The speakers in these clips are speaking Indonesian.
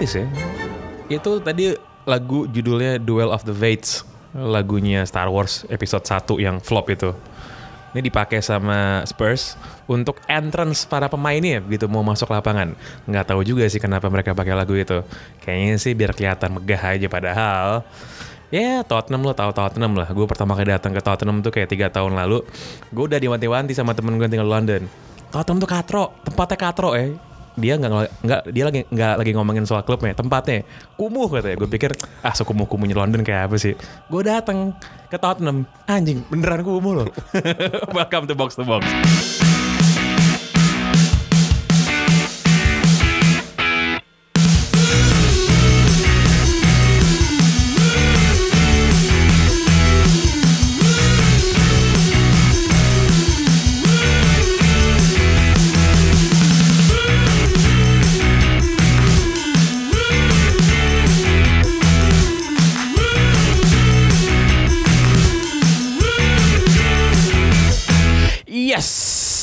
gratis ya. Itu tadi lagu judulnya Duel of the Fates. Lagunya Star Wars episode 1 yang flop itu. Ini dipakai sama Spurs untuk entrance para pemainnya gitu mau masuk lapangan. Nggak tahu juga sih kenapa mereka pakai lagu itu. Kayaknya sih biar kelihatan megah aja padahal Ya Tottenham lo tahu Tottenham lah. Gue pertama kali datang ke Tottenham tuh kayak tiga tahun lalu. Gue udah diwanti-wanti sama temen gue tinggal di London. Tottenham tuh katro, tempatnya katro eh. Dia nggak nggak dia lagi nggak lagi ngomongin soal klubnya, tempatnya kumuh katanya. Gue pikir ah sekumuh kumuhnya London kayak apa sih? Gue datang ke Tottenham, anjing beneran kumuh loh. Welcome to box to box.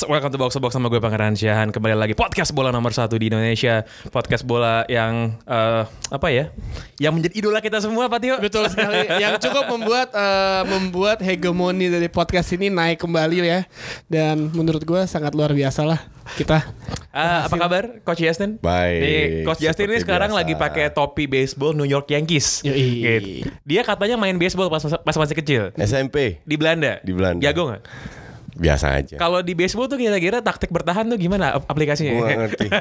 Welcome to Box to Box sama gue Pangeran Syahan Kembali lagi podcast bola nomor satu di Indonesia Podcast bola yang eh, apa ya? Yang menjadi idola kita semua, Pak Tio. Betul sekali. Yang cukup membuat eh, membuat hegemoni dari podcast ini naik kembali ya. Dan menurut gue sangat luar biasa lah kita. Eh, apa kabar, Coach Justin? Baik, Nih, Coach Justin ini sekarang biasa. lagi pakai topi baseball New York Yankees. Yoi. Gitu. Dia katanya main baseball pas pas masih kecil SMP di Belanda. Di Belanda. Jago nggak? Biasa aja. Kalau di baseball tuh kira-kira taktik bertahan tuh gimana ap- aplikasinya? Gue gak ngerti.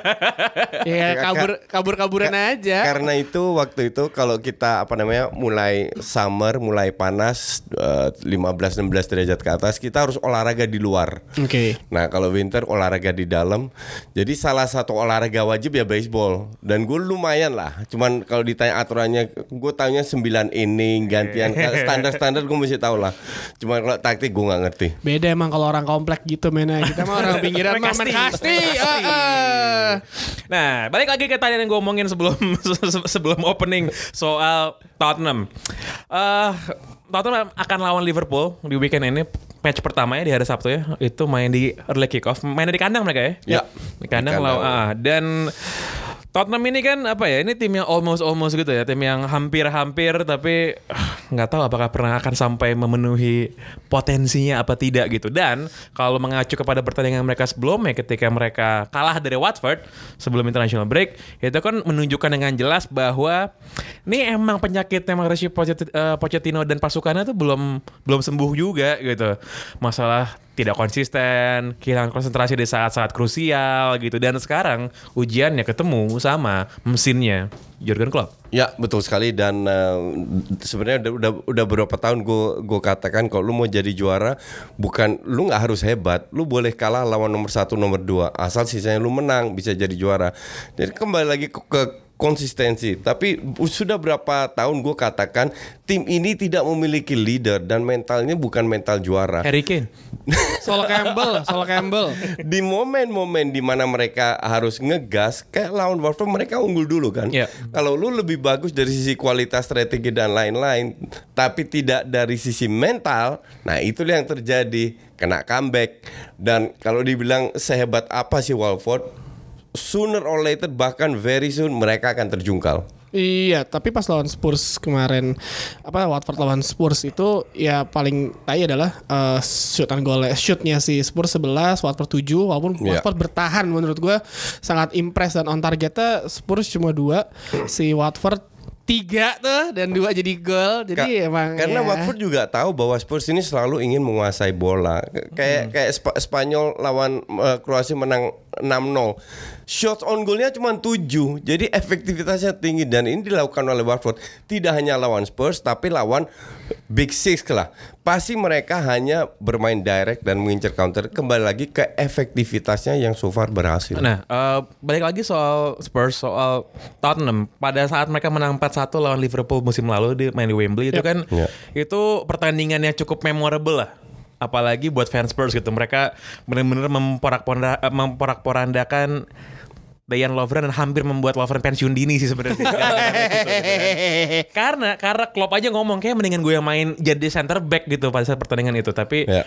Ya Ka- kabur kabur kaburan Ka- aja. Karena itu waktu itu kalau kita apa namanya mulai summer, mulai panas eh, 15-16 derajat ke atas, kita harus olahraga di luar. Oke. Nah kalau winter olahraga di dalam. Jadi salah satu olahraga wajib ya baseball. Dan gue lumayan lah. Cuman kalau ditanya aturannya, gue taunya 9 inning gantian. Standar-standar gue mesti tahu lah. Cuman kalau taktik gue nggak ngerti. Beda emang kalau orang komplek gitu mainnya. Kita mah orang pinggiran mah main kasti. Ah, ah. Nah, balik lagi ke tadi yang gue omongin sebelum sebelum opening soal Tottenham. Eh Tottenham akan lawan Liverpool di weekend ini. Match pertamanya di hari Sabtu ya. Itu main di early kick off. Main di kandang mereka ya? Ya. Di kandang, Di kandang. lawan ah, dan Tottenham ini kan apa ya? Ini tim yang almost almost gitu ya, tim yang hampir-hampir tapi ah, nggak tahu apakah pernah akan sampai memenuhi potensinya apa tidak gitu. Dan kalau mengacu kepada pertandingan mereka sebelumnya ketika mereka kalah dari Watford sebelum international break, itu kan menunjukkan dengan jelas bahwa ini emang penyakitnya Mauricio Pochettino, eh, Pochettino dan pasukannya tuh belum belum sembuh juga gitu. Masalah tidak konsisten, kehilangan konsentrasi di saat-saat krusial gitu. Dan sekarang ujiannya ketemu sama mesinnya Jurgen Klopp. Ya betul sekali. Dan eh, sebenarnya udah, udah udah beberapa tahun gue gue katakan kalau lu mau jadi juara bukan lu nggak harus hebat. Lu boleh kalah lawan nomor satu nomor dua. Asal sisanya lu menang bisa jadi juara. Jadi kembali lagi ke, ke konsistensi tapi sudah berapa tahun gue katakan tim ini tidak memiliki leader dan mentalnya bukan mental juara Harry Kane. Solo Campbell, Solo Campbell. di momen-momen di mana mereka harus ngegas kayak lawan Watford mereka unggul dulu kan. Iya. Kalau lu lebih bagus dari sisi kualitas strategi dan lain-lain, tapi tidak dari sisi mental, nah itu yang terjadi kena comeback. Dan kalau dibilang sehebat apa sih Watford, sooner or later bahkan very soon mereka akan terjungkal. Iya, tapi pas lawan Spurs kemarin apa Watford lawan Spurs itu ya paling tai adalah eh, shoot on goal shootnya si Spurs 11, Watford 7 walaupun Iya. Watford bertahan menurut gua sangat impress dan on targetnya Spurs cuma dua, si Watford tiga tuh dan dua jadi gol. Jadi Ka- emang karena ya. Watford juga tahu bahwa Spurs ini selalu ingin menguasai bola. Kayak kayak Sp- Spanyol lawan eh, Kroasia menang 6-0. Shots on goalnya cuma 7. Jadi efektivitasnya tinggi dan ini dilakukan oleh Watford tidak hanya lawan Spurs tapi lawan Big Six lah. Pasti mereka hanya bermain direct dan mengincar counter kembali lagi ke efektivitasnya yang so far berhasil. Nah, eh, balik lagi soal Spurs, soal Tottenham. Pada saat mereka menang 4-1 lawan Liverpool musim lalu di main di Wembley itu kan Yep. itu pertandingan yang cukup memorable lah. Apalagi buat fans Spurs gitu. Mereka benar-benar memporak-ponda- eh, memporak-porandakan Dejan Lovren dan hampir membuat Lovren pensiun dini sih sebenarnya. karena karena Klopp aja ngomong kayak mendingan gue yang main jadi center back gitu pada saat pertandingan itu. Tapi Ya.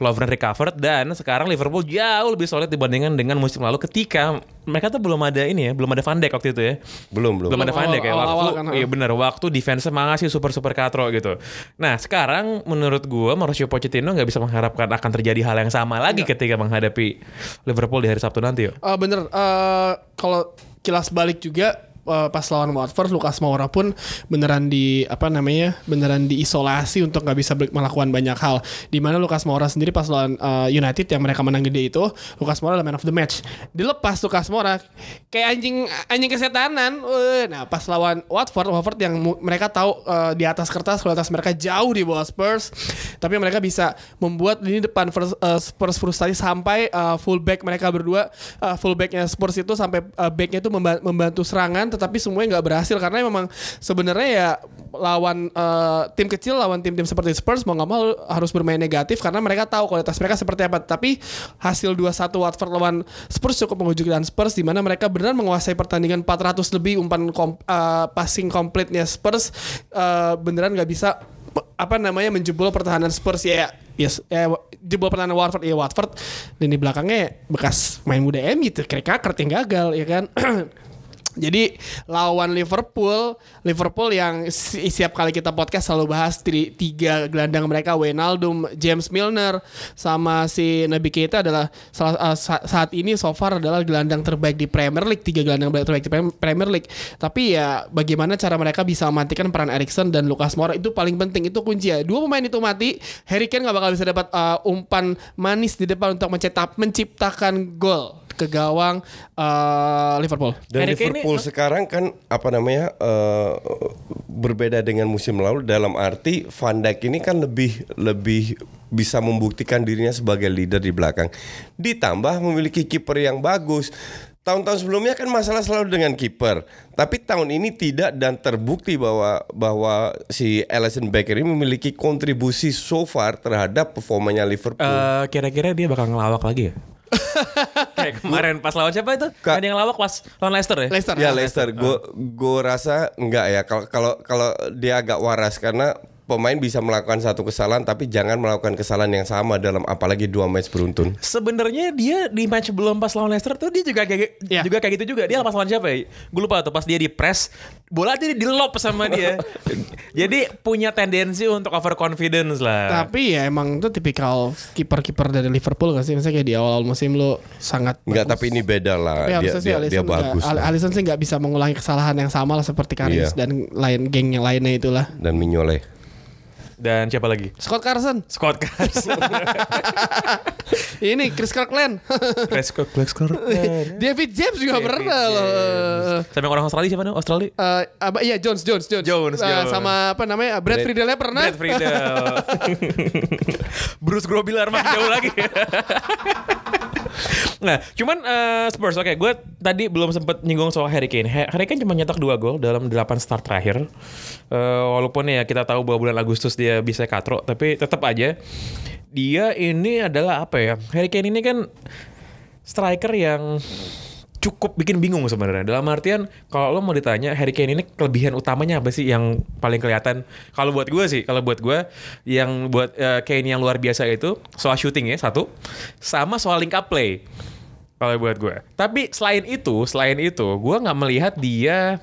Lovren recovered dan sekarang Liverpool jauh lebih solid dibandingkan dengan musim lalu ketika mereka tuh belum ada ini ya, belum ada Van Dijk waktu itu ya. Belum, belum. Belum ada Van Dijk ya waktu Awal-awal kan, iya benar waktu defense masih super super katro gitu. Nah sekarang menurut gua Mauricio Pochettino nggak bisa mengharapkan akan terjadi hal yang sama lagi ketika menghadapi Liverpool di hari Sabtu nanti yo. Eh, bener Eh, kalau kilas balik juga eh, pas lawan Watford Lukas Moura pun beneran di apa namanya beneran diisolasi untuk nggak bisa melakukan banyak hal. Di mana Lukas Moura sendiri pas lawan eh, United yang mereka menang gede itu Lukas Moura adalah man of the match. Dilepas Lukas Moura kayak anjing anjing kesetanan. Weh, nah pas lawan Watford Watford yang mereka tahu eh, di atas kertas kualitas mereka jauh di bawah Spurs. Tapi mereka bisa membuat lini depan Spurs, eh, Spurs frustasi sampai eh, fullback mereka berdua eh, fullbacknya Spurs itu sampai eh, backnya itu memba- membantu serangan tetapi semuanya nggak berhasil karena memang sebenarnya ya lawan eh, tim kecil lawan tim-tim seperti Spurs mau nggak mau harus bermain negatif karena mereka tahu kualitas mereka seperti apa. Tapi hasil 2-1 Watford lawan Spurs cukup mengejutkan Spurs di mana mereka benar menguasai pertandingan 400 lebih umpan kom- eh, passing komplitnya Spurs. Eh, beneran nggak bisa apa namanya menjebol pertahanan Spurs ya. Yes, ya jebol pertahanan Watford ya Watford. Dan di belakangnya bekas main muda kayak kakert yang gagal ya kan Jadi lawan Liverpool, Liverpool yang si- siap kali kita podcast selalu bahas tiga gelandang mereka Wijnaldum, James Milner sama si Naby Keita adalah salah, uh, sa- saat ini so far adalah gelandang terbaik di Premier League, tiga gelandang terbaik di Prem- Premier League. Tapi ya bagaimana cara mereka bisa mematikan peran Erikson dan Lucas Moura itu paling penting itu kunci ya. Dua pemain itu mati, Harry Kane nggak bakal bisa dapat uh, umpan manis di depan untuk mencetak menciptakan gol ke gawang uh, Liverpool. Dan Harry Liverpool sekarang kan apa namanya eh, berbeda dengan musim lalu dalam arti Van Dijk ini kan lebih lebih bisa membuktikan dirinya sebagai leader di belakang. Ditambah memiliki kiper yang bagus. Tahun-tahun sebelumnya kan masalah selalu dengan kiper, tapi tahun ini tidak dan terbukti bahwa bahwa si Alisson Becker ini memiliki kontribusi so far terhadap performanya Liverpool. Eh, kira-kira dia bakal ngelawak lagi ya? Kayak kemarin pas lawan siapa itu? Ka- Ada yang ngelawak pas lawan Leicester ya? Leicester. Ya Leicester, gue gue rasa enggak ya. Kalau kalau kalau dia agak waras karena pemain bisa melakukan satu kesalahan tapi jangan melakukan kesalahan yang sama dalam apalagi dua match beruntun. Sebenarnya dia di match belum pas lawan Leicester tuh dia juga kayak Iya. juga kayak gitu juga. Dia pas lawan siapa ya? Gue lupa tuh pas dia di press bola dia di lob sama dia. Jadi punya tendensi untuk overconfidence lah. Tapi ya emang itu tipikal kiper-kiper dari Liverpool gak sih? Misalnya kayak di awal musim lo sangat Enggak, bagus. tapi ini beda lah. Ya, dia dia, dia Alisson bagus Al- lah. Alisson sih nggak bisa mengulangi kesalahan yang sama lah seperti Karius Iya. dan lain geng yang lainnya itulah. dan Mignolet. Dan siapa lagi? Scott Carson, Scott Carson. ini Chris Kirkland, Chris Scott David James juga David pernah loh. Sama orang Australia siapa nih? Australia? Eh, apa iya Jones Jones Jones Jones, Eh, Jones. sama apa namanya Brad Brad- Friedel pernah Brad Friedel. Bruce Grobilar makin jauh lagi. nah, cuman eh, Spurs oke, gue tadi belum sempat nyinggung soal Harry Kane. Ha- Harry Kane cuma nyetak dua gol dalam 8 start terakhir. Eh, walaupun ya kita tahu bahwa bulan Agustus dia bisa katro, tapi tetap aja dia ini adalah apa ya? Harry Kane ini kan striker yang cukup bikin bingung sebenarnya. Dalam artian kalau lo mau ditanya Harry Kane ini kelebihan utamanya apa sih yang paling kelihatan? Kalau buat gue sih, kalau buat gue yang buat eh, Kane yang luar biasa itu soal shooting ya satu, sama soal link up play. Kalau buat gue. Tapi selain itu, selain itu, gue nggak melihat dia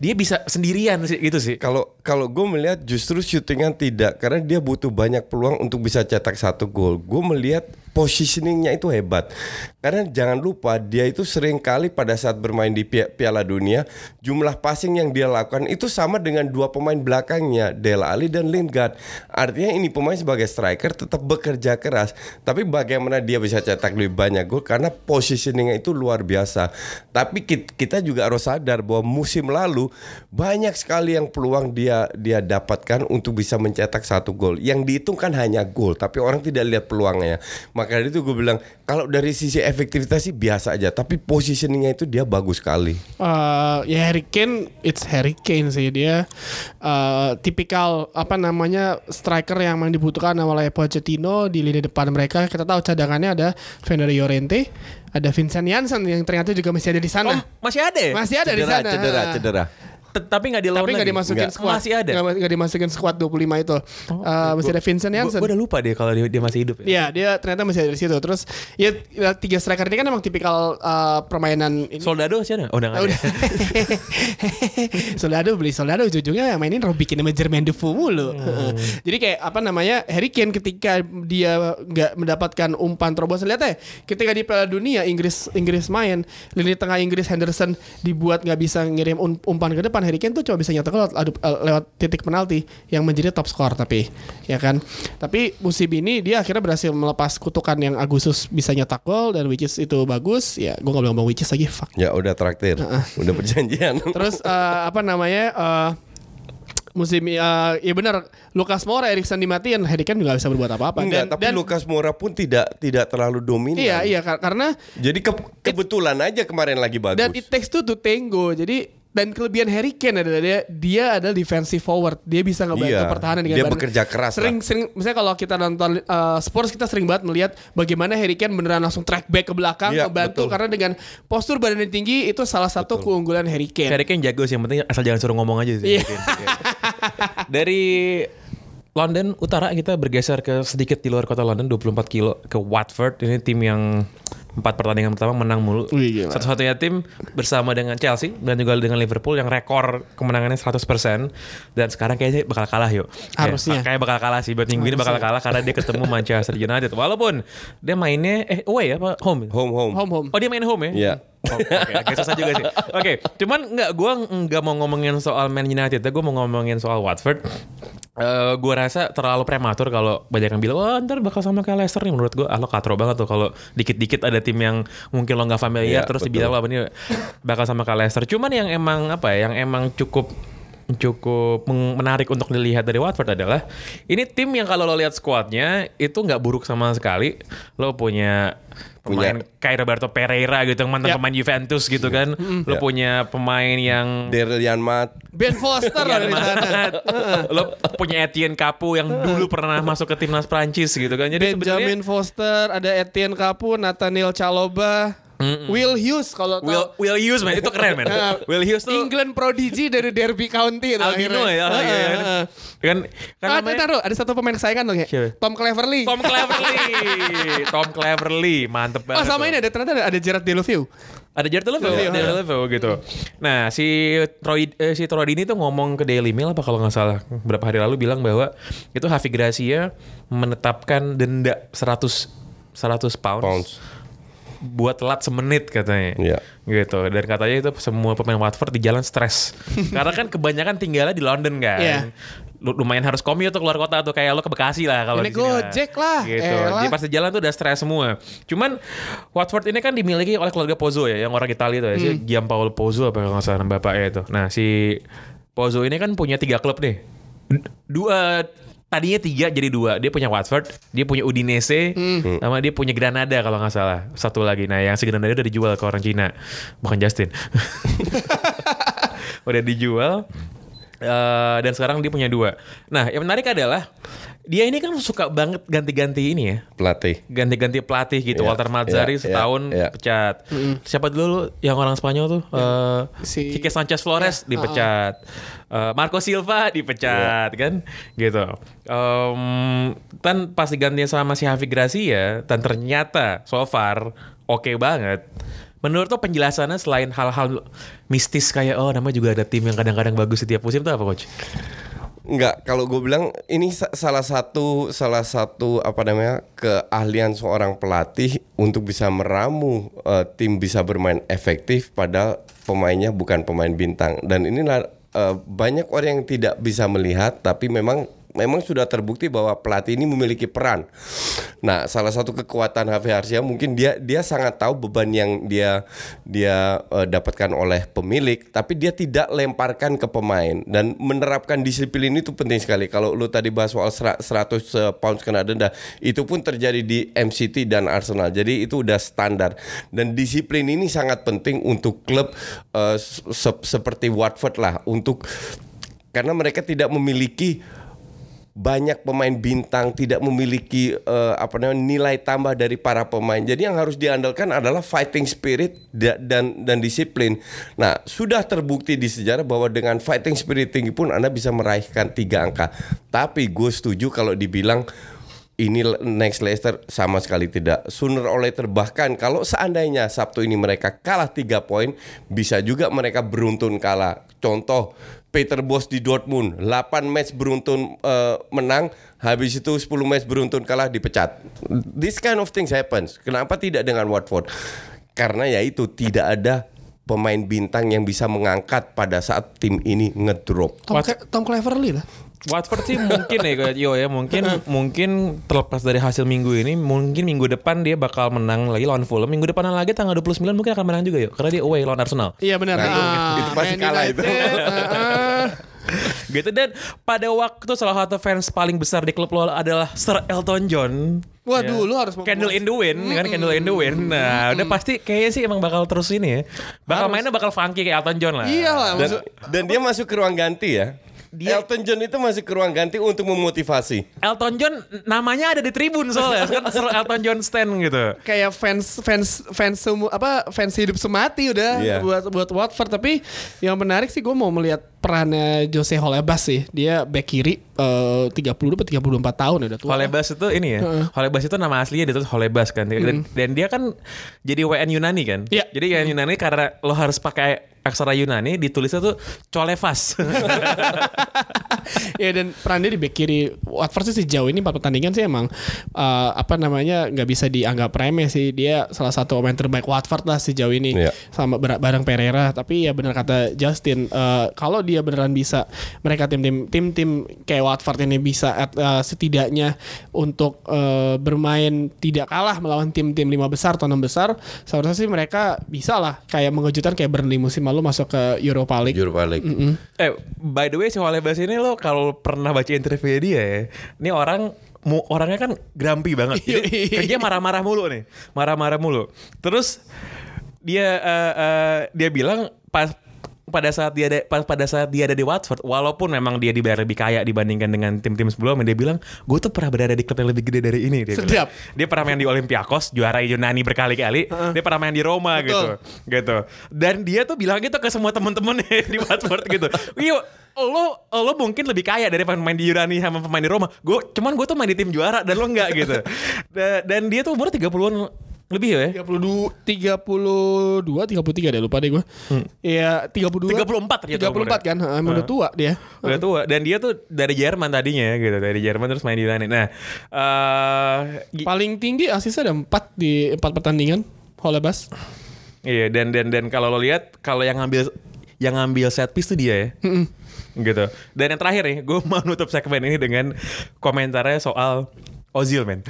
dia bisa sendirian sih gitu sih. Kalau kalau gue melihat justru syutingan tidak karena dia butuh banyak peluang untuk bisa cetak satu gol. Gue melihat positioningnya itu hebat. Karena jangan lupa dia itu sering kali pada saat bermain di Pia- Piala Dunia jumlah passing yang dia lakukan itu sama dengan dua pemain belakangnya Dele Alli dan Lingard. Artinya ini pemain sebagai striker tetap bekerja keras. Tapi bagaimana dia bisa cetak lebih banyak gol karena positioningnya itu luar biasa. Tapi kit- kita juga harus sadar bahwa musim lalu banyak sekali yang peluang dia dia dia dapatkan untuk bisa mencetak satu gol. Yang dihitung kan hanya gol, tapi orang tidak lihat peluangnya. Maka dari itu gue bilang kalau dari sisi efektivitas sih biasa aja, tapi positioningnya itu dia bagus sekali. Uh, ya Harry Kane, it's Harry Kane sih dia uh, tipikal apa namanya striker yang memang dibutuhkan oleh Pochettino di lini depan mereka. Kita tahu cadangannya ada Fernando Llorente, ada Vincent Janssen yang ternyata juga masih ada di sana. Oh, masih ada ya? Masih ada di Cedera, sana. cedera, cedera. Tapi nggak di Tapi nggak dimasukin Nggak. squad. Masih ada? Nggak, dimasukin squad 25 itu. Uh, masih ada Vincent Janssen. Gue udah lupa deh kalau dia, dia masih hidup ya. Iya, dia ternyata masih ada di situ. Terus ya tiga striker ini kan emang tipikal uh, permainan ini. Soldado sih ada? Oh, udah Ah, ada. udah. Soldado beli Soldado ujung-ujungnya yang mainin Robbie Keane sama Jermaine Defoe mulu. Hmm. Jadi kayak apa namanya Harry Kane ketika dia nggak mendapatkan umpan terobosan lihat ya ketika di Piala Dunia Inggris Inggris main lini tengah Inggris Henderson dibuat nggak bisa ngirim um- umpan ke depan Harry Kane tuh cuma bisa nyetak lewat, eh, lewat titik penalti yang menjadi top skor tapi ya kan. Tapi musim ini dia akhirnya berhasil melepas kutukan yang Agustus bisa nyetak gol dan which is itu bagus. Ya gue nggak bilang bang which is lagi fuck Ya udah traktir, udah perjanjian. Terus eh, apa namanya eh, musim eh, ya benar Lukas Moura Erikson dimatiin Harry Kane juga bisa berbuat apa-apa Enggak, dan, tapi dan Lukas Moura pun tidak tidak terlalu dominan. iya iya kar- karena Jadi ke- kebetulan aja kemarin lagi bagus. dan it takes two to tango jadi dan kelebihan Harry Kane adalah dia dia adalah defensive forward dia bisa ngebantu Iya, pertahanan dengan dia badan. bekerja keras sering lah. sering misalnya kalau kita nonton uh, Spurs kita sering banget melihat bagaimana Harry Kane beneran langsung track back ke belakang Iya, ngebantu betul. karena dengan postur badan yang tinggi itu salah satu keunggulan Harry Kane Harry Kane jago sih, yang penting asal jangan suruh ngomong aja sih. Iya. Dari London utara kita bergeser ke sedikit di luar kota London 24 kilo ke Watford. Ini tim yang empat pertandingan pertama menang mulu. Wih. Satu-satunya tim bersama dengan Chelsea dan juga dengan Liverpool yang rekor kemenangannya 100% dan sekarang kayaknya bakal kalah yuk. Harusnya. Kayak, kayak bakal kalah sih buat minggu ini bakal kalah karena dia ketemu Manchester United. Walaupun dia mainnya eh away apa home? home home. home home Oh dia main home ya? Iya. Oh, Oke, agak susah juga sih. Oke, cuman nggak, gue nggak mau ngomongin soal Man United, gue mau ngomongin soal Watford. Eh gue rasa terlalu prematur kalau banyak yang bilang, wah ntar bakal sama kayak Leicester nih. Menurut gue, ah lo katro banget tuh kalau dikit-dikit ada tim yang mungkin lo nggak familiar, Iya, terus betul. dibilang lo ini bakal sama kayak Leicester. Cuman yang emang apa ya, yang emang cukup cukup menarik untuk dilihat dari Watford adalah ini tim yang kalau lo lihat skuadnya itu nggak buruk sama sekali. Lo punya pemain kayak Roberto Pereira gitu yang mantan Ya. pemain Juventus gitu kan. Lo Ya. punya pemain yang Daryl Yanmat. Ben Foster ada di sana lo punya Etienne Capu yang dulu pernah masuk ke timnas Prancis gitu kan. Jadi sebenarnya Benjamin Foster, ada Etienne Capu, Nathaniel Chaloba, Will Hughes kalau Will. Will Hughes man itu keren man. Will Hughes tuh England prodigy dari Derby County itu albino akhirnya. ya. Heeh, iya, kan. heeh. Kan kan Ah, namanya- taruh, ada satu pemain kesayangan dong ya. Siapa? Tom Cleverley. Tom Cleverley. Tom Cleverley, mantep banget. Oh sama tuh. ini ada ternyata ada, ada Gerard Deulofeu. Ada Jared Levo, Levo, Jared Levo gitu. Nah, si Troy eh, si Troy Dini tuh ngomong ke Daily Mail apa kalau nggak salah beberapa hari lalu bilang bahwa itu Hafi Gracia menetapkan denda 100 100 pounds, Pounds. Buat telat semenit katanya. Iya. Gitu. Dan katanya itu semua pemain Watford di jalan stres. Karena kan kebanyakan tinggalnya di London kan. Iya. Lu- Lumayan harus commute tuh keluar kota tuh kayak lo ke Bekasi lah kalau Ini di sini Gojek lah, Gitu. elah. Jadi pas di jalan tuh udah stres semua. Cuman Watford ini kan dimiliki oleh keluarga Pozzo ya, yang orang Italia itu ya, si Hmm. Giampaolo Pozzo apa kalau nggak salah nama bapaknya itu. Nah si Pozzo ini kan punya tiga klub nih. Dua tadinya tiga jadi dua. Dia punya Watford, dia punya Udinese, Hmm. sama dia punya Granada kalau nggak salah. Satu lagi. Nah yang si Granada udah dijual ke orang Cina, bukan Justin. udah dijual. Eh, dan sekarang dia punya dua. Nah, yang menarik adalah dia ini kan suka banget ganti-ganti ini ya Pelatih. ganti-ganti pelatih gitu. Iya, Walter Mazzari iya, setahun iya, iya. pecat. Siapa dulu lu yang orang Spanyol tuh? Eh, Si- Quique Sanchez Flores Iya, dipecat. Eh, Marco Silva dipecat kan? Gitu. Em, kan pas diganti sama si Hafi Gracia dan ternyata so far oke banget. Menurut tuh penjelasannya selain hal-hal mistis kayak oh namanya juga ada tim yang kadang-kadang bagus di tiap musim tuh apa coach? Enggak, kalau gue bilang ini sa- salah satu salah satu apa namanya keahlian seorang pelatih untuk bisa meramu eh, tim bisa bermain efektif padahal pemainnya bukan pemain bintang. Dan inilah eh, banyak orang yang tidak bisa melihat tapi memang memang sudah terbukti bahwa pelatih ini memiliki peran. Nah, salah satu kekuatan Javi Garcia mungkin dia dia sangat tahu beban yang dia dia eh, dapatkan oleh pemilik, tapi dia tidak lemparkan ke pemain dan menerapkan disiplin itu penting sekali. Kalau lu tadi bahas soal sera- 100 eh, pounds kena denda, itu pun terjadi di MCT dan Arsenal. Jadi itu udah standar dan disiplin ini sangat penting untuk klub eh, se- seperti Watford lah untuk karena mereka tidak memiliki banyak pemain bintang tidak memiliki eh, apa namanya nilai tambah dari para pemain. Jadi yang harus diandalkan adalah fighting spirit da- dan dan disiplin. Nah, sudah terbukti di sejarah bahwa dengan fighting spirit tinggi pun Anda bisa meraihkan tiga angka. Tapi gue setuju kalau dibilang ini next Leicester sama sekali tidak. Sooner or later bahkan kalau seandainya Sabtu ini mereka kalah tiga poin, bisa juga mereka beruntun kalah. Contoh Peter Bos di Dortmund 8 match beruntun eh, menang, habis itu 10 match beruntun kalah dipecat. This kind of things happens. Kenapa tidak dengan Watford? Karena ya itu tidak ada pemain bintang yang bisa mengangkat pada saat tim ini ngedrop. Tom, Tom Cleverley lah. Watford sih mungkin ya Yo ya mungkin mungkin terlepas dari hasil minggu ini mungkin minggu depan dia bakal menang lagi lawan Fulham. Minggu depan lagi tanggal 29 mungkin akan menang juga yuk karena dia away lawan Arsenal. Iya benar. Nah, itu- Ah, itu pasti Man kalah itu. United, ah, gitu dan pada waktu salah satu fans paling besar di klub lo adalah Sir Elton John. Waduh, lu harus Candle in the Wind kan? Candle in the Wind nah udah pasti kayaknya sih emang bakal terus ini ya. Bakal mainnya bakal funky kayak Elton John lah. Iya lah. Dan, maksud- dan dia masuk ke ruang ganti ya. Elton John itu masuk ke ruang ganti untuk memotivasi. Elton John namanya ada di tribun soalnya kan Sir Elton John stand gitu kayak fans fans fans semu apa fans hidup semati udah Iya. buat buat Watford tapi yang menarik sih gue mau melihat perannya Jose Holebas sih dia back kiri eh, 30 atau 34 tahun ya udah tua Holebas itu ini ya. Holebas itu nama aslinya itu Holebas kan. Dan, dan dia kan jadi WN Yunani kan. Iya. Jadi WN Yunani karena lo harus pakai aksara Yunani ditulisnya tuh Colevas. ya dan peran dia di back kiri. Watford sih sejauh ini empat pertandingan sih emang eh, apa namanya nggak bisa dianggap remeh sih. Dia salah satu pemain terbaik Watford lah sejauh ini Iya. sama bar- bareng Pereira. Tapi ya benar kata Justin eh, kalau dia beneran bisa mereka tim-tim tim-tim kayak Watford ini bisa at- eh, setidaknya untuk eh, bermain tidak kalah melawan tim-tim lima besar atau enam besar seharusnya sih mereka bisa lah kayak mengejutkan kayak Burnley musim lalu masuk ke Europa League. Europa League. eh, by the way si Holebas ini lo kalau pernah baca interview dia ya. Ini orang mu- orangnya kan grumpy banget. Jadi kerja marah-marah mulu nih. Marah-marah mulu. Terus dia eh, eh, dia bilang pas pada saat dia ada pada saat dia ada di Watford walaupun memang dia dibayar lebih kaya dibandingkan dengan tim-tim sebelumnya dia bilang gue tuh pernah berada di klub yang lebih gede dari ini dia Sedap. bilang. dia pernah main di Olympiakos juara Yunani berkali-kali dia pernah main di Roma gitu gitu. Dan dia tuh bilang gitu ke semua temen-temennya di Watford gitu. Yuk lo lo mungkin lebih kaya dari pemain di Yunani sama pemain di Roma. Gue cuman gue tuh main di tim juara dan lo enggak gitu. Da- dan dia tuh umur 30-an lebih ya 32 32 33 deh lupa deh gue. Iya 32 34 ternyata 34 kan. Heeh, emang udah tua dia. Udah tua dan dia tuh dari Jerman tadinya gitu dari Jerman terus main di Yunani. Nah, eh gi- Paling tinggi asisnya ada 4 di 4 pertandingan. Holebas. iya dan dan dan kalau lo lihat kalau yang ngambil yang ngambil set piece tuh dia ya. Gitu. Dan yang terakhir nih, gue mau nutup segmen ini dengan komentarnya soal Ozil men.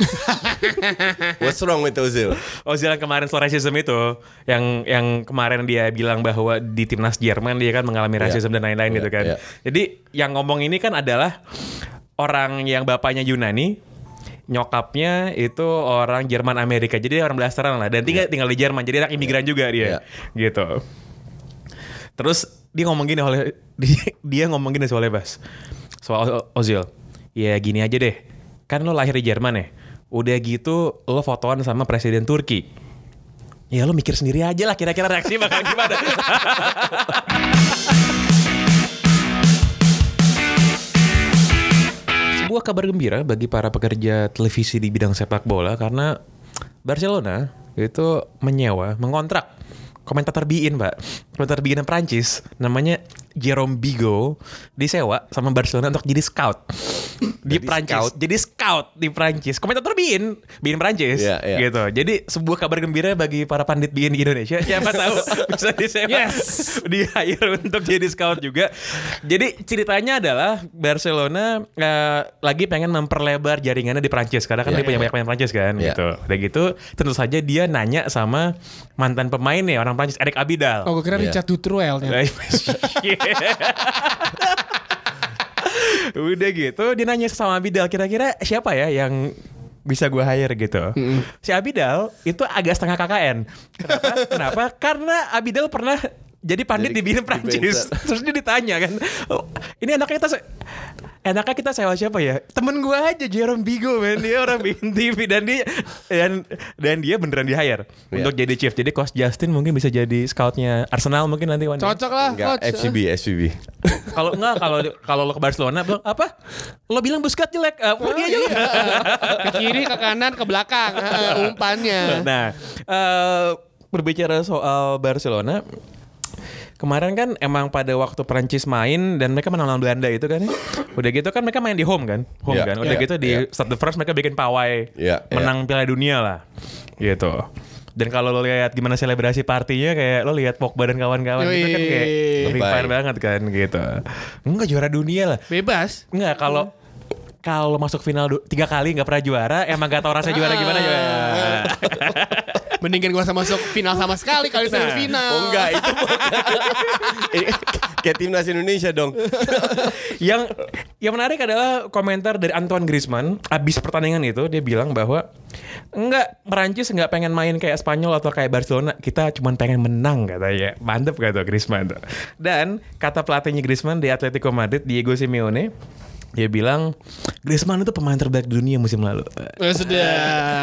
What's wrong with Ozil? Ozil yang kemarin soal racism itu, yang yang kemarin dia bilang bahwa di timnas Jerman dia kan mengalami Iya. racism dan lain-lain Iya, gitu kan. iya. Jadi yang ngomong ini kan adalah orang yang bapaknya Yunani, nyokapnya itu orang Jerman Amerika. Jadi dia orang belasteran lah dan tinggal tinggal di Jerman. Jadi anak imigran juga dia. Gitu. Terus dia ngomong gini oleh dia, dia ngomong gini soal Bas. Soal Ozil. Ya gini aja deh. Kan lo lahir di Jerman ya. Udah gitu lo fotoan sama presiden Turki. Ya lo mikir sendiri aja lah kira-kira reaksi bakal gimana. Sebuah kabar gembira bagi para pekerja televisi di bidang sepak bola karena Barcelona itu menyewa, mengontrak komentator BIN, Pak. Komentator BIN Prancis namanya Jerome Bigo disewa sama Barcelona untuk jadi scout. di Jadi Prancis. scout. Jadi scout di Prancis. Komentator BIN, BIN Prancis Iya, iya. gitu. Jadi sebuah kabar gembira bagi para pandit BIN di Indonesia. Siapa tahu bisa disewa Yes. di hire untuk jadi scout juga. Jadi ceritanya adalah Barcelona eh, lagi pengen memperlebar jaringannya di Prancis karena kan Iya, dia punya iya. banyak pemain Prancis kan Iya. gitu. Udah gitu tentu saja dia nanya sama mantan pemain nih orang Prancis Eric Abidal. Oh, gue kira Iya. Richard Dutrell. Udah gitu dia nanya sama Abidal kira-kira siapa ya yang bisa gue hire gitu. Si Abidal itu agak setengah KKN. Kenapa? Kenapa? Karena Abidal pernah jadi pandit Jadi di Bina di Prancis. Terus dia ditanya kan, "Oh, ini anaknya kita se- enaknya kita sewa siapa ya? Temen gue aja Jerome Bigo men dia orang bikin TV dan dia dan dan dia beneran di hire Iya. untuk jadi chief. Jadi Coach Justin mungkin bisa jadi scoutnya Arsenal mungkin nanti one day. Cocok lah, Enggak, coach. FCB, FCB. Kalau enggak kalau kalau lo ke Barcelona bilang apa? Lo bilang Busquets jelek. Eh, pergi aja lo. ke kiri, ke kanan, ke belakang. Eh, umpannya. Nah, eh, berbicara soal Barcelona Kemarin kan emang pada waktu Prancis main dan mereka menang lawan Belanda itu kan ya. Udah gitu kan mereka main di home kan? Home Iya, kan. Udah iya, gitu di iya. start the first mereka bikin pawai Iya, iya. menang Piala Dunia lah. Gitu. Dan kalau lo lihat gimana selebrasi partinya kayak lo lihat Pogba dan kawan-kawan itu kan kayak free fire banget kan gitu. Enggak juara dunia lah. Bebas. Enggak kalau kalau masuk final tiga kali nggak pernah juara, emang gak tau rasanya juara gimana juga. Mendingan gua sama masuk final sama sekali kali Nah. semifinal. Oh enggak, itu kayak timnas Indonesia dong. yang yang menarik adalah komentar dari Antoine Griezmann abis pertandingan itu dia bilang bahwa enggak Perancis enggak pengen main kayak Spanyol atau kayak Barcelona kita cuma pengen menang katanya mantep kata Griezmann tuh. dan kata pelatihnya Griezmann di Atletico Madrid Diego Simeone dia bilang Griezmann itu pemain terbaik di dunia musim lalu. Ya sudah.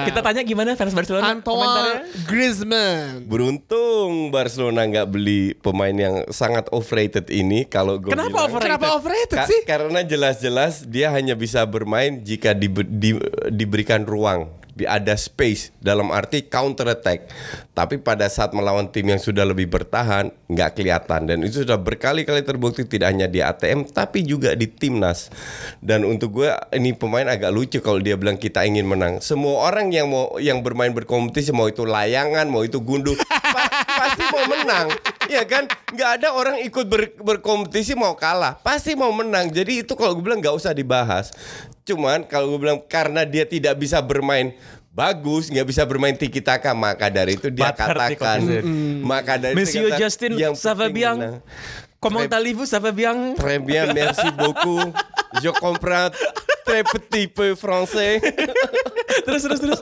Kita tanya gimana fans Barcelona Antoine Griezmann. Beruntung Barcelona nggak beli pemain yang sangat overrated ini kalau gue Kenapa bilang. overrated? Kenapa overrated Ka- sih? Karena jelas-jelas dia hanya bisa bermain jika dibe- di- diberikan ruang, di ada space dalam arti counter attack. Tapi pada saat melawan tim yang sudah lebih bertahan nggak kelihatan dan itu sudah berkali-kali terbukti tidak hanya di ATM tapi juga di timnas. Dan untuk gue ini pemain agak lucu kalau dia bilang kita ingin menang. Semua orang yang mau yang bermain berkompetisi mau itu layangan, mau itu gundu pa- pasti mau menang. Ya kan? nggak ada orang ikut ber- berkompetisi mau kalah. Pasti mau menang. Jadi itu kalau gue bilang nggak usah dibahas. Cuman kalau gue bilang karena dia tidak bisa bermain bagus, nggak bisa bermain tiki taka, maka dari itu dia katakan. konser. Maka dari itu Monsieur kata, Justin yang menang. Comment allez-vous ça va bien Très bien, merci beaucoup. Je comprends très petit peu français. terus terus terus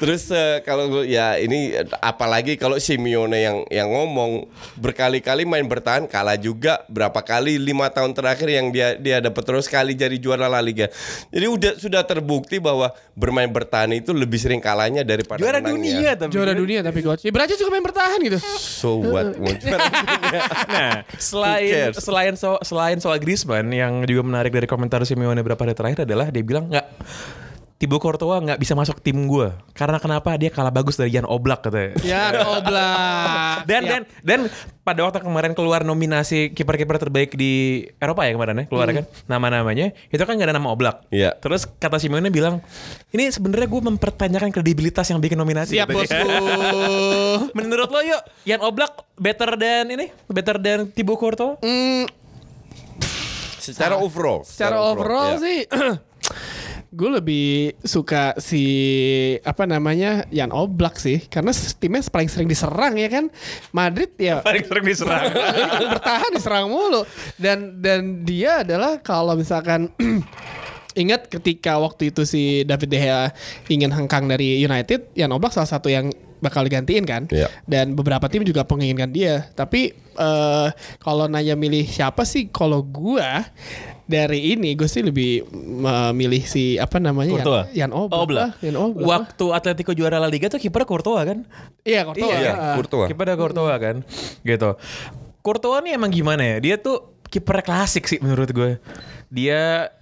Terus eh, kalau ya ini apalagi kalau Simeone yang yang ngomong berkali-kali main bertahan kalah juga berapa kali lima tahun terakhir yang dia dia dapat terus kali jadi juara La Liga. Jadi udah sudah terbukti bahwa bermain bertahan itu lebih sering kalahnya daripada juara menangnya. dunia tapi Juara dunia tapi coach. Ya Brazil juga main bertahan gitu. So what? Nah, selain selain so, selain soal Griezmann yang juga menarik dari komentar Simeone beberapa hari terakhir adalah dia bilang nggak Thibaut Courtois nggak bisa masuk tim gue karena kenapa dia kalah bagus dari Jan Oblak katanya. Ya Oblak. Dan Ya. dan dan pada waktu kemarin keluar nominasi kiper-kiper terbaik di Eropa ya kemarin ya keluar kan nama-namanya itu kan nggak ada nama Oblak. Iya. Terus kata Simeone bilang ini sebenarnya gue mempertanyakan kredibilitas yang bikin nominasi. Siap bosku. Menurut lo yuk Jan Oblak better than ini better than Thibaut Courtois? Hmm, Secara overall. secara overall ya. sih gue lebih suka si apa namanya Jan Oblak sih karena timnya paling sering diserang ya kan Madrid ya Paling sering diserang. Kan bertahan diserang mulu dan dan dia adalah kalau misalkan ingat ketika waktu itu si David De Gea ingin hengkang dari United, Jan Oblak salah satu yang bakal digantiin kan. Iya. Dan beberapa tim juga menginginkan dia. Tapi eh kalau nanya milih siapa sih? Kalau gua dari ini gue sih lebih memilih si apa namanya Courtois? Jan, Jan Oblak. Oblak. lah, Jan Oblak. lah. Waktu Atletico juara La Liga tuh kiper Courtois kan? Iya, Courtois. Iya, Ah. Courtois. Kipernya Courtois kan, gitu. Courtois nih emang gimana ya? Dia tuh kiper klasik sih menurut gue. Dia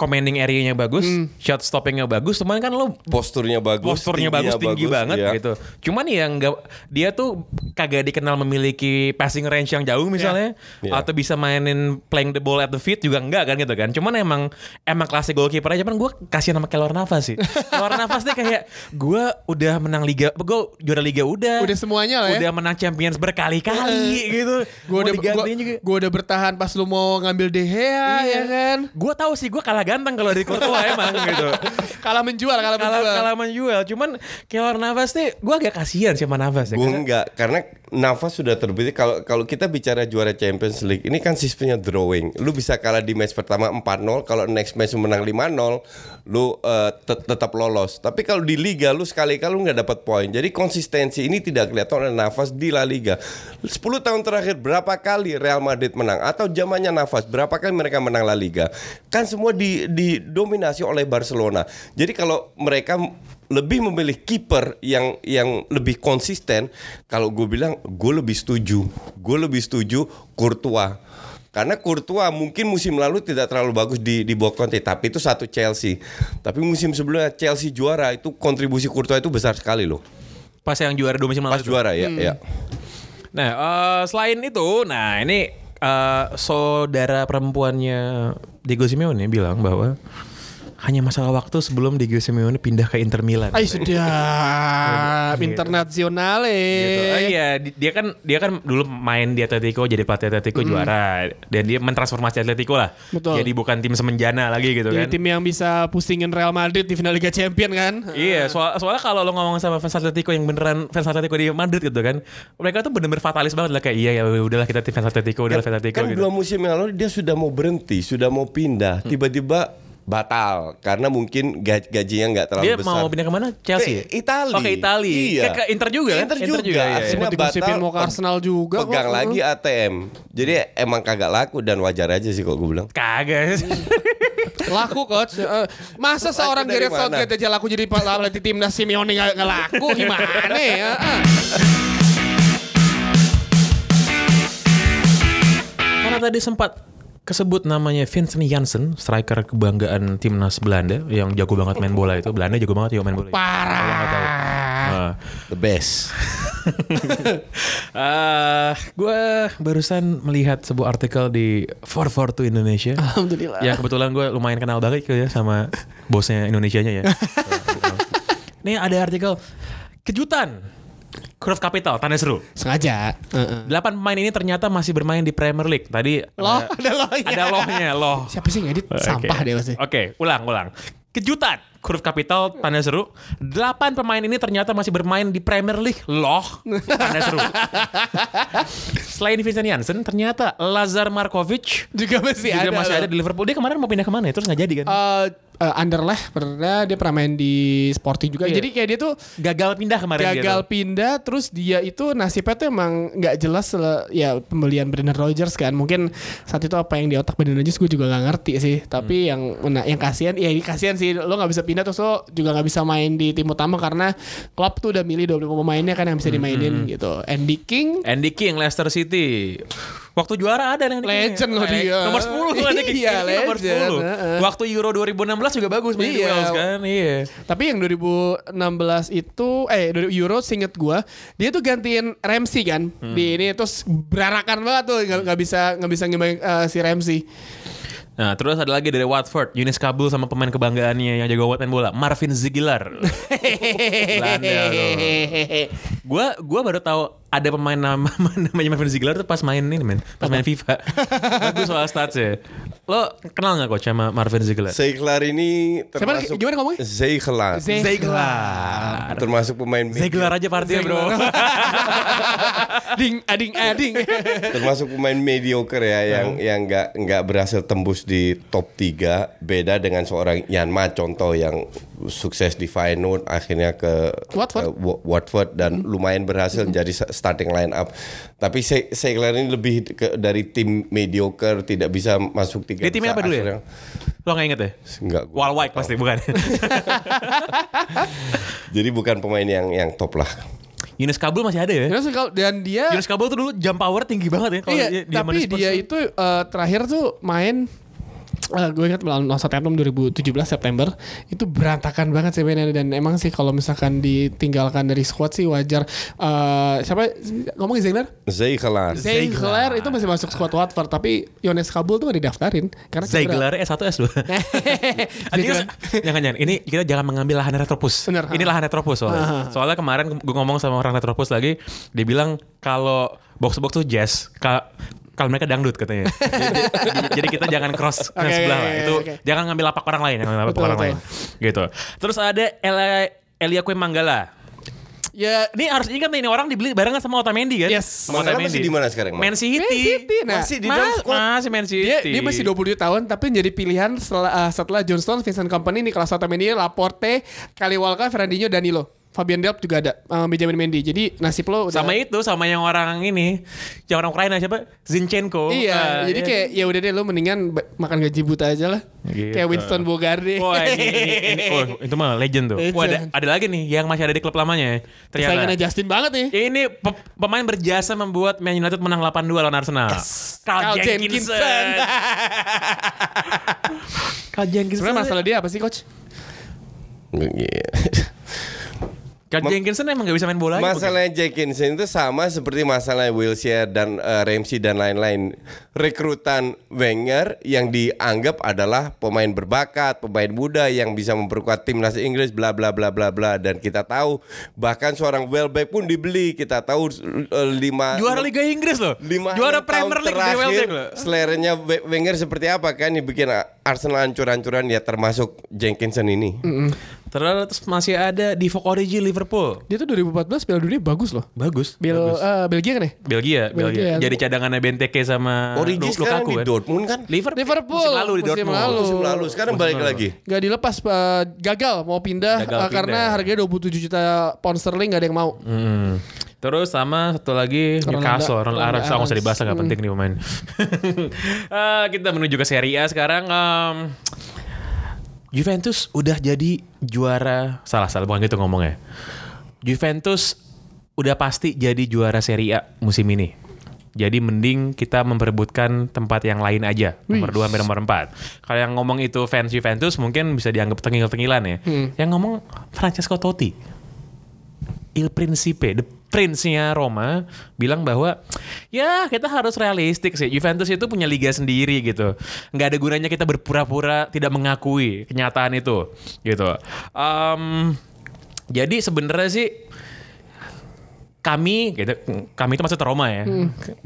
commanding area-nya bagus, shot stopping-nya bagus, cuman kan lo Posturnya bagus, posturnya bagus tinggi banget iya. gitu. Cuman yang nggak dia tuh kagak dikenal memiliki passing range yang jauh misalnya Iya. atau bisa mainin playing the ball at the feet juga enggak kan gitu kan. Cuman emang emang klasik goalkeeper aja cuman gue kasihan sama Keylor Navas sih. Keylor Navas nih kayak gue udah menang liga, gue juara liga udah. Udah semuanya lah ya. Udah menang Champions berkali-kali gitu. Gue udah gue udah bertahan pas lu mau ngambil De Gea ya kan. Gue tahu sih gue kalah ganteng kalau di Courtois emang gitu. Kalah menjual, kalah Kalah menjual. kalah menjual. Cuman Keylor Navas nih gue agak kasihan sama Navas ya. Gue karena- enggak karena Navas sudah terbukti kalau kalau kita bicara juara Champions League ini kan sistemnya drawing. Lu bisa kalah di match pertama 4-0, kalau next match menang 5-0, lu tet- tetap lolos. Tapi kalau di liga lu sekali-kali lu nggak dapat poin. Jadi konsistensi ini tidak kelihatan oleh Navas di La Liga. 10 tahun terakhir berapa kali Real Madrid menang atau zamannya Navas berapa kali mereka menang La Liga? Kan semua di didominasi oleh Barcelona. Jadi kalau mereka lebih memilih kiper yang yang lebih konsisten kalau gue bilang gue lebih setuju gue lebih setuju Courtois karena Courtois mungkin musim lalu tidak terlalu bagus di di bawah Conte tapi itu satu Chelsea tapi musim sebelumnya Chelsea juara itu kontribusi Courtois itu besar sekali loh pas yang juara dua musim lalu. pas itu. juara ya ya Nah, eh, selain itu, nah ini eh, saudara perempuannya Diego Simeone bilang bahwa hanya masalah waktu sebelum Diego Simeone pindah ke Inter Milan. Ay sedap internasional Gitu. Oh eh. iya, di- dia kan dia kan dulu main di Atletico jadi pelatih Atletico juara dan dia mentransformasi Atletico lah. Betul. Jadi bukan tim semenjana lagi gitu Jadi kan. tim yang bisa pusingin Real Madrid di final Liga Champion kan. Iya, soal, soalnya kalau lo ngomong sama fans Atletico yang beneran fans Atletico di Madrid gitu kan, mereka tuh bener-bener fatalis banget lah kayak iya ya udahlah kita tim fans Atletico, udahlah fans Atletico kan gitu. dua musim yang lalu dia sudah mau berhenti sudah mau pindah tiba-tiba batal karena mungkin gaj- gajinya nggak terlalu Dia besar mau pindah ke mana? Chelsea. Ke Itali. Oh, ke Itali. Iya. Ke, ke Inter juga kan? Inter juga. iya, iya. Akhirnya digosipin batal, mau ke Arsenal juga kok. Pegang lagi ATM. Jadi emang kagak laku dan wajar aja sih kok gue bilang. Kagak. Laku coach. Eh, Masa seorang dari Gareth? Southgate aja laku jadi pelatih timnas Simeone nggak laku gimana ya? Karena tadi sempat kesebut namanya Vincent Janssen, striker kebanggaan timnas Belanda yang jago banget main bola itu. Belanda jago banget ya main bola. Parah. Kalau nggak tahu. Nah, The best. eh, gue barusan melihat sebuah artikel di 442 Indonesia. Alhamdulillah. Ya kebetulan gue lumayan kenal banget ya sama bosnya Indonesianya ya. Nih ada artikel kejutan. Curve Capital, tanda seru. Sengaja. Heeh. Delapan pemain ini ternyata masih bermain di Premier League. Tadi Loh, ada, ada lohnya. ada lohnya, loh. Siapa sih ngedit? Oke. Sampah deh pasti. Oke, ulang, ulang. Kejutan. Curve Capital, tanda seru. Delapan pemain ini ternyata masih bermain di Premier League. Loh, tanda seru. Selain Vincent Janssen, ternyata Lazar Markovic Juga masih juga ada. masih ada di Liverpool. Dia kemarin mau pindah ke mana ya? Terus nggak jadi kan? Eh, Anderlecht pernah dia pernah main di Sporting juga. Iya. Jadi kayak dia tuh Gagal pindah kemarin dia gagal tuh. pindah terus dia itu nasibnya tuh emang nggak jelas ya pembelian Brendan Rodgers kan mungkin saat itu apa yang di otak Brendan Rodgers gue juga nggak ngerti sih tapi Hmm. yang nah, yang kasihan ya ini kasihan sih lo nggak bisa pindah terus lo juga nggak bisa main di tim utama karena klub tuh udah milih 20 pemainnya kan yang bisa Hmm, dimainin gitu Andy King Andy King, Leicester City. Waktu juara ada yang Legend loh dia. Nomor 10 kan Andy King. Iya, nomor legend. 10. Heeh. Waktu Euro 2016 juga bagus main Iya. Wales kan. Iya. Tapi yang 2016 itu eh Euro singet gua dia tuh gantiin Ramsey kan Hmm. di ini terus berarakan banget tuh nggak bisa nggak bisa ngimbang eh, si Ramsey. Nah, terus ada lagi dari Watford, Yunis Kabul sama pemain kebanggaannya yang jago main bola, Marvin Zigilar. Belanda tuh. Gua gua baru tahu ada pemain nama namanya Marvin Zigilar tuh pas main ini men, pas main FIFA. Bagus soal stats ya. Lo kenal nggak coach sama Marvin Zigilar? Zeigler ini Siapa termasuk gimana ngomongnya? Zeigler. Ziegler. termasuk pemain media- Ziegler aja partinya bro. Ding ading ading. termasuk pemain mediocre ya yang yang nggak nggak berhasil tembus di top 3 beda dengan seorang Yanma contoh yang sukses di Feyenoord akhirnya ke Watford. ke Wa- Watford dan lumayan berhasil menjadi sa- starting line up tapi Se- Segler ini lebih ke, dari tim mediocre tidak bisa masuk tiga Dia timnya apa dulu ya? Lo nggak inget ya? Enggak, gua Wal White pasti bukan. jadi bukan pemain yang yang top lah Yunus Kabul masih ada ya? Terus kalau- dan dia Yunus Kabul tuh dulu jump power tinggi banget ya iya, dia, tapi di dia itu eh, terakhir tuh main Eh, gue ingat melawan Southampton 2017 September itu berantakan banget sih mainnya dan emang sih kalau misalkan ditinggalkan dari squad sih wajar. Eh, siapa ngomong Ziegler? Zeikelar. Ziegler itu masih masuk squad Watford tapi Yones Kabul tuh gak didaftarin karena. Ziegler S1 S2. Ziegler. jangan jangan. Ini kita jangan mengambil lahan retropus. Bener. Ini lahan retropus soalnya. Soalnya kemarin gue ngomong sama orang retropus lagi, dia bilang kalau box box tuh jazz. Ka- kalau mereka dangdut katanya. jadi, jadi kita jangan cross ke Oke, sebelah lah. Itu oke. jangan ngambil lapak orang lain, jangan ngambil lapak Betul, orang betul. lain. Gitu. Terus ada Elia Elia Kue Manggala. Ya Ini harus ingat nih, ini orang dibeli barengan sama Otamendi kan? Yes. Sama Manggala Otamendi. masih di mana sekarang? Man City. Man City, nah. Masih di Mas- dalam squad. Masih Man City. dia, dia masih 27 tahun tapi menjadi pilihan setelah, uh, setelah John Stones, Vincent Company, Nicolas Otamendi, Laporte, Kaliwalka, Fernandinho, Danilo. Fabian Delp juga ada, uh, Benjamin Mendy. Jadi nasib lo udah Sama itu sama yang orang ini, yang orang Ukraina siapa? Zinchenko. Iya, Ah, jadi iya. kayak ya udah deh lo mendingan makan gaji buta aja lah. Gitu. Kayak Winston Bogarde. Wah ini, ini, ini oh, itu mah legend tuh. Wah, ada, Legend. ada lagi nih yang masih ada di klub lamanya. Saingannya Ternyata. Justin banget nih. Ini pe- pemain berjasa membuat Man United menang 8-2 lawan Arsenal. Carl, Carl Jenkinson. Jenkinson. Carl Jenkinson. Sebenarnya masalah dia apa sih coach? Iya. Carl Jenkinson emang gak bisa main bola. Masalah Jenkinson itu sama seperti masalah Wilshere dan eh, Ramsey dan lain-lain. Rekrutan Wenger yang dianggap adalah pemain berbakat, pemain muda yang bisa memperkuat timnas Inggris bla bla bla bla bla dan kita tahu bahkan seorang Welbeck pun dibeli. Kita tahu eh, lima Juara Liga Inggris loh. lima Juara Premier League di terakhir Welbeck loh. seleranya We- Wenger seperti apa kan yang bikin Arsenal hancur-hancuran ya termasuk Jenkinson ini. Terus masih ada di Origi Liverpool. Dia tuh 2014 Piala Dunia bagus loh. Bagus. Bel bagus. eh, Belgia kan ya? Belgia, Belgia. Belgia. Jadi cadangannya Benteke sama Origi Lu- sekarang Lukaku di kan. Dortmund kan? Liverpool, Liverpool, musim lalu di musim Dortmund. lalu. Musim lalu sekarang balik lagi. Gak dilepas eh, gagal mau pindah Gagal karena pindah. harganya 27 juta pound sterling gak ada yang mau. Hmm. Terus sama satu lagi Ronaldo- Newcastle, Ronald Aras, nggak usah dibahas lah, nggak Hmm. penting nih pemain. Eh, kita menuju ke Serie A sekarang. Em, Juventus udah jadi juara, salah salah bukan gitu ngomongnya. Juventus udah pasti jadi juara Serie A musim ini. Jadi mending kita memperebutkan tempat yang lain aja, nomor 2 sampai nomor 4. Kalau yang ngomong itu fans Juventus mungkin bisa dianggap tengil-tengilan ya. Yang ngomong Francesco Totti. Il Principe, the prince-nya Roma bilang bahwa ya kita harus realistik sih. Juventus itu punya liga sendiri gitu. Nggak ada gunanya kita berpura-pura tidak mengakui kenyataan itu gitu. Em, jadi sebenarnya sih kami gitu kami itu maksudnya Roma ya.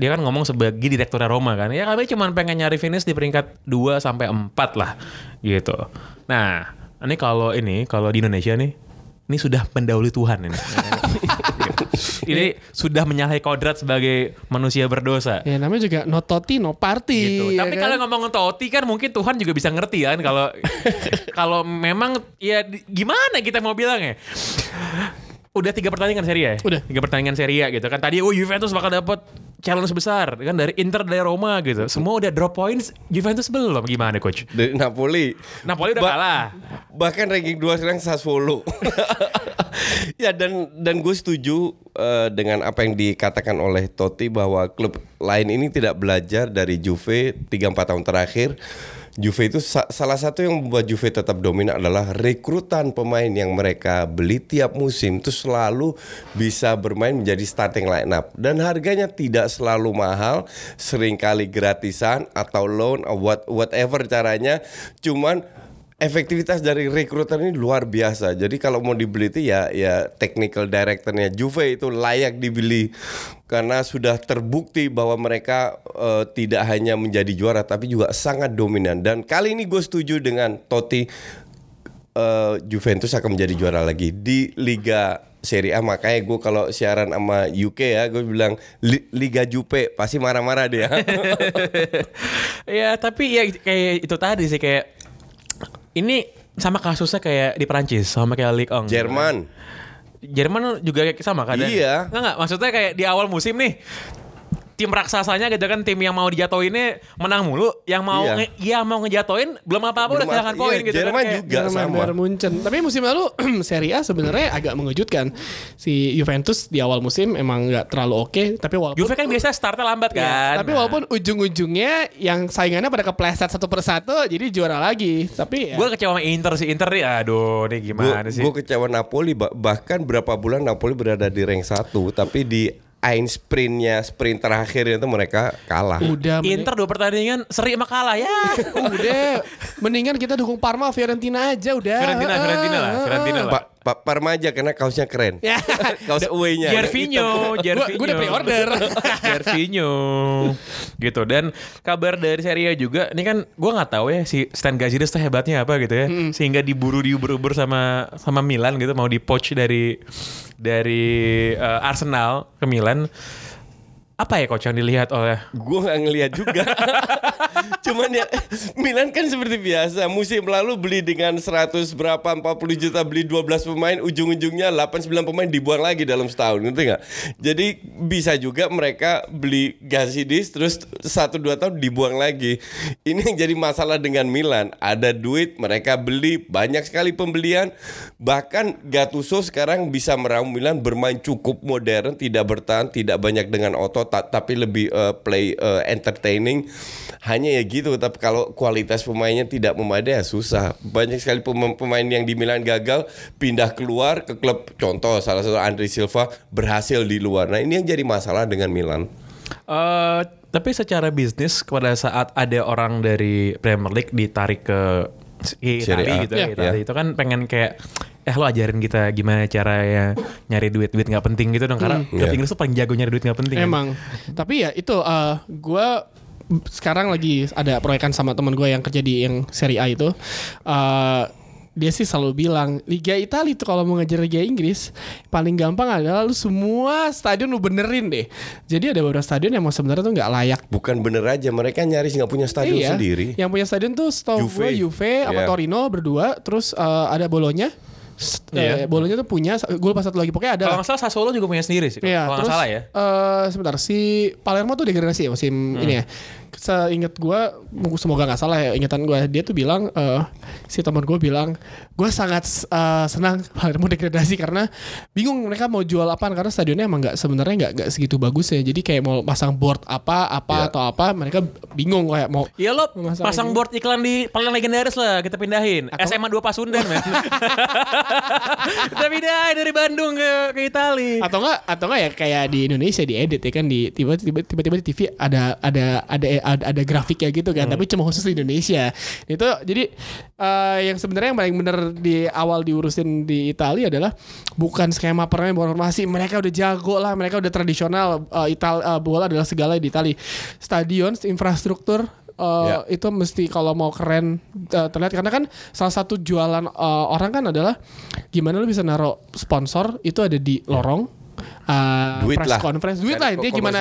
Dia kan ngomong sebagai direkturnya Roma kan. Ya kami cuma pengen nyari finish di peringkat 2 sampai 4 lah gitu. Nah, ini kalau ini kalau di Indonesia nih ini sudah mendahului Tuhan ini. ini sudah menyalahi kodrat sebagai manusia berdosa. Ya namanya juga no toti no party. Gitu. ya Tapi kan? kalau ngomong Totti kan mungkin Tuhan juga bisa ngerti kan kalau kalau memang ya gimana kita mau bilang ya. Udah tiga pertandingan seri ya? Udah. Tiga pertandingan seri ya gitu kan. Tadi oh Juventus bakal dapat challenge besar kan dari Inter dari Roma gitu. Semua udah drop points, Juventus belum. Gimana coach? Dari Napoli. Napoli udah Ba- kalah. Bahkan ranking 2 sekarang Sassuolo. ya dan dan gue setuju eh, dengan apa yang dikatakan oleh Totti bahwa klub lain ini tidak belajar dari Juve 3-4 tahun terakhir. Juve itu sa- salah satu yang membuat Juve tetap dominan adalah rekrutan pemain yang mereka beli tiap musim itu selalu bisa bermain menjadi starting line up dan harganya tidak selalu mahal, sering kali gratisan atau loan what whatever caranya. Cuman efektivitas dari rekrutan ini luar biasa. Jadi kalau mau dibeli itu ya ya technical directornya Juve itu layak dibeli karena sudah terbukti bahwa mereka eh, tidak hanya menjadi juara tapi juga sangat dominan. Dan kali ini gue setuju dengan Totti eh, Juventus akan menjadi juara lagi di Liga Serie A makanya gue kalau siaran sama UK ya gue bilang "Li- Liga Jupe pasti marah-marah dia. ya tapi ya kayak itu tadi sih kayak ini sama kasusnya kayak di Perancis sama kayak Ligue 1. Jerman Jerman juga kayak sama kan? Iya. Enggak enggak, maksudnya kayak di awal musim nih tim raksasanya gitu kan tim yang mau dijatoinnya menang mulu, yang mau Iya. nge, yang mau ngejatoin belum apa-apa udah kehilangan poin iya, gitu Jerman kan. Kayak- juga. Jerman sama. Bayern Munchen. Tapi musim lalu Serie A sebenarnya agak mengejutkan. Si Juventus di awal musim emang nggak terlalu oke, tapi walaupun Juve kan biasanya startnya lambat Ya, kan. tapi walaupun ujung-ujungnya yang saingannya pada kepleset satu persatu jadi juara lagi. Tapi ya, gue kecewa sama Inter sih. Inter nih aduh nih gimana sih. Gue kecewa Napoli bah- bahkan berapa bulan Napoli berada di rank 1 tapi di Ein sprintnya sprint terakhir itu mereka kalah. udah mending- Inter dua pertandingan seri sama kalah ya. udah mendingan kita dukung Parma Fiorentina aja udah. Fiorentina, Fiorentina lah, Fiorentina lah. Pak Pak Parma aja karena kaosnya keren. Ya. Kaos away-nya. Gervinho, Gervinho. Gua udah pre-order. Gervinho. gitu dan kabar dari Serie A juga ini kan gua nggak tahu ya si Stan Gazzidis tuh hebatnya apa gitu ya. Sehingga diburu diubur-ubur sama sama Milan gitu mau di-poach dari dari eh, Arsenal ke Milan. Apa ya coach yang dilihat oleh Gue nggak ngelihat juga. Cuman ya Milan kan seperti biasa musim lalu beli dengan 100 berapa 40 juta beli 12 pemain ujung-ujungnya 8 9 pemain dibuang lagi dalam setahun ngerti nggak? Jadi bisa juga mereka beli Gazidis terus 1 2 tahun dibuang lagi. Ini yang jadi masalah dengan Milan. Ada duit mereka beli banyak sekali pembelian bahkan Gattuso sekarang bisa meramu Milan bermain cukup modern tidak bertahan tidak banyak dengan otot ta- tapi lebih eh, play eh, entertaining. Hanya ya gitu tapi kalau kualitas pemainnya tidak memadai ya susah. Banyak sekali pem- pemain yang di Milan gagal pindah keluar ke klub. Contoh salah satu Andri Silva berhasil di luar. Nah ini yang jadi masalah dengan Milan. Eh, tapi secara bisnis pada saat ada orang dari Premier League ditarik ke Itali Serie A. gitu ya, Iya. Itali itu kan pengen kayak eh lo ajarin kita gimana cara ya nyari duit duit nggak penting gitu dong karena klub Iya. Inggris tuh paling jago nyari duit nggak penting kan. Emang. Tapi ya itu eh gue sekarang lagi ada proyekan sama teman gue yang kerja di yang Serie A itu. eh dia sih selalu bilang Liga Italia itu kalau mau ngejar Liga Inggris paling gampang adalah lu semua stadion lu benerin deh. Jadi ada beberapa stadion yang mau sebenarnya tuh nggak layak. bukan bener aja mereka nyaris nggak punya stadion iya. sendiri Yang punya stadion tuh setahu Juve. gue Juve sama Iya. Torino berdua, terus eh, ada Bolonya. Iya. eh, Bolonya tuh punya, gue pas satu lagi pokoknya ada. Kalau nggak salah Sassuolo juga punya sendiri sih. Iya, kalau nggak salah ya. eh, sebentar si Palermo tuh degradasi ya musim ini ya. Seingat gue, semoga nggak salah ya ingatan gue, dia tuh bilang eh, si teman gue bilang, gue sangat eh, senang Palermo degradasi karena bingung mereka mau jual apaan karena stadionnya emang nggak sebenarnya nggak nggak segitu bagus ya. Jadi kayak mau pasang board apa apa Iya. atau apa, mereka bingung kayak mau Iya lo pasang ini. board iklan di paling legendaris lah kita pindahin SMA 2 Pasundan men. kita pindahin dari Bandung ke ke Itali. atau enggak atau enggak ya kayak di Indonesia diedit ya kan di tiba-tiba tiba-tiba di TV ada ada ada ada, ada grafiknya gitu kan tapi cuma khusus di Indonesia. Itu jadi eh, yang sebenarnya yang paling benar di awal diurusin di Italia adalah bukan skema permain bola formasi mereka udah jago lah mereka udah tradisional eh, Ital eh, bola adalah segala di Italia stadion infrastruktur eh, Ya. itu mesti kalau mau keren eh, terlihat. Karena kan salah satu jualan eh, orang kan adalah gimana lu bisa naruh sponsor itu ada di lorong eh, Duit press lah. conference. Duit Kan lah intinya gimana?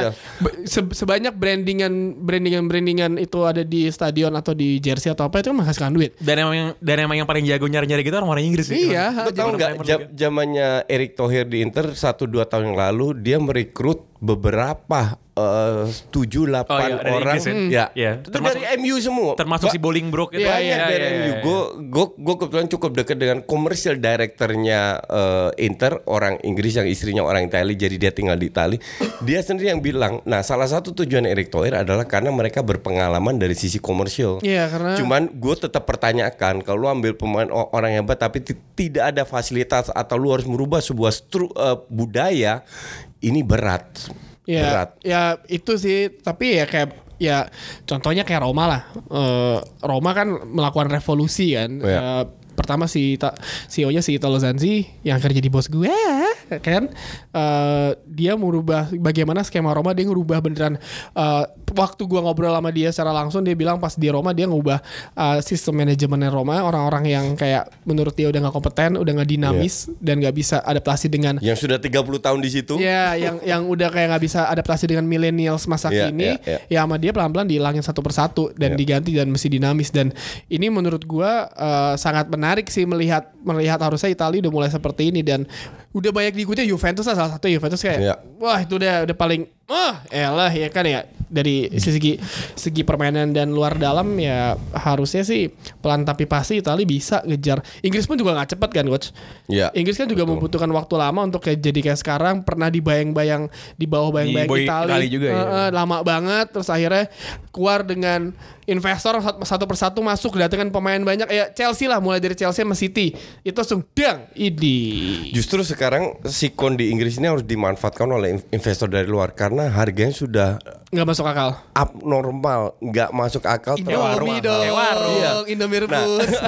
se- sebanyak brandingan brandingan brandingan itu ada di stadion atau di jersey atau apa itu kan menghasilkan duit. Dan emang yang dan emang yang paling jago nyari-nyari gitu orang orang Inggris iya Lo tau Zaman nggak zamannya Erick Thohir di Inter satu dua tahun yang lalu dia merekrut beberapa eh, tujuh Oh, delapan iya, dari orang Inggris ya? ya, Iya, Itu termasuk- dari MU semua Termasuk si Bolingbrook itu. Iya, banyak iya, dari iya, MU. iya. Gue gue gue kebetulan cukup dekat dengan komersial directornya eh, Inter orang Inggris yang istrinya orang Italia jadi dia tinggal di Italia. Dia sendiri yang bilang, nah salah satu tujuan Erick Thohir adalah karena mereka berpengalaman dari sisi komersial. iya karena Cuman gue tetap pertanyakan kalau lu ambil pemain orang hebat tapi ti- tidak ada fasilitas atau lu harus merubah sebuah stru, eh, budaya ini berat. ya Berat. ya itu sih tapi ya kayak ya contohnya kayak Roma lah Eh, Roma kan melakukan revolusi kan Iya. Eh, pertama si Ta- CEO-nya si Italo Zanzi yang kerja di bos gue kan? Eh, dia merubah bagaimana skema Roma dia ngerubah beneran. Eh, waktu gua ngobrol sama dia secara langsung dia bilang pas di Roma dia ngubah eh, sistem manajemennya Roma. Orang-orang yang kayak menurut dia udah nggak kompeten udah nggak dinamis dan nggak bisa adaptasi dengan Yang sudah 30 tahun di situ. Ya, yang yang udah kayak nggak bisa adaptasi dengan millennials masa Iya, kini, iya, ya sama dia pelan-pelan dihilangin satu persatu dan Iya. diganti dan mesti dinamis. Dan ini menurut gua eh, sangat menarik menarik sih melihat melihat harusnya Italia udah mulai seperti ini dan udah banyak diikutnya Juventus lah salah satu Juventus kayak Iya. wah itu udah udah paling wah elah ya kan ya dari segi segi permainan dan luar dalam ya harusnya sih pelan tapi pasti Italia bisa ngejar Inggris pun juga nggak cepet kan coach Iya. Inggris kan juga membutuhkan waktu lama untuk kayak jadi kayak sekarang pernah dibayang-bayang di bawah bayang-bayang Di Italia Italia juga ya. Eh, eh, lama banget terus akhirnya keluar dengan investor sat- satu persatu masuk kedatangan pemain banyak ya Chelsea lah mulai dari Chelsea sama City itu langsung dang idi Justru sekarang sikon di Inggris ini harus dimanfaatkan oleh in- investor dari luar karena harganya sudah nggak masuk akal abnormal, nggak masuk akal. Indomie dong warung. Iya. Indomie Nah,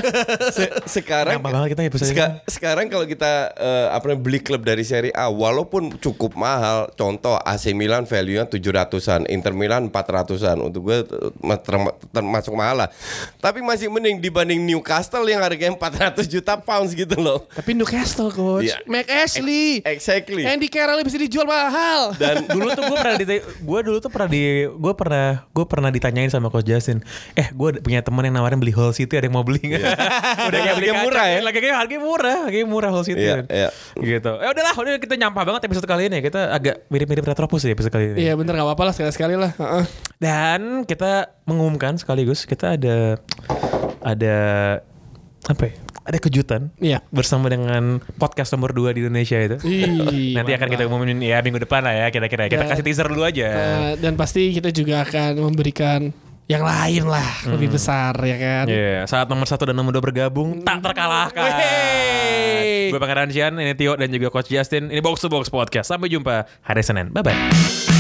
Se- sekarang banget kita episode seka- sekarang kalau kita eh, apa namanya beli klub dari Serie A walaupun cukup mahal contoh AC Milan value-nya 700-an Inter Milan 400-an untuk gue eh, termasuk mahal lah tapi masih mending dibanding Newcastle yang harganya 400 juta pounds gitu loh. Tapi Newcastle coach. Iya. Mac Ashley. Exactly. Andy Carroll bisa dijual mahal. Dan dulu tuh gue pernah di gue dulu tuh pernah di gue pernah gue pernah ditanyain sama coach Justin eh gue punya teman yang nawarin beli Hull City ada yang mau beli nggak? Udah kayak beli murah ya? lagi kayak harganya murah harganya murah Hull City Iya, iya. gitu. Ya udahlah udah kita nyampah banget episode kali ini. Kita agak mirip-mirip retropus ya episode kali ini. Iya bener gak apa-apa lah sekali-sekali lah. Heeh. dan kita mengumumkan sekaligus kita ada ada apa ya ada kejutan Iya. bersama dengan podcast nomor 2 di Indonesia itu Ih, nanti akan kita umumin ya minggu depan lah ya kira-kira kita Dan- kasih teaser dulu aja Eh, dan pasti kita juga akan memberikan yang lain lah lebih besar ya kan. Iya, saat nomor satu dan nomor dua bergabung tak terkalahkan. Gue Pangeran Sian, ini Tio dan juga Coach Justin. Ini Box to Box Podcast. Sampai jumpa hari Senin. Bye bye.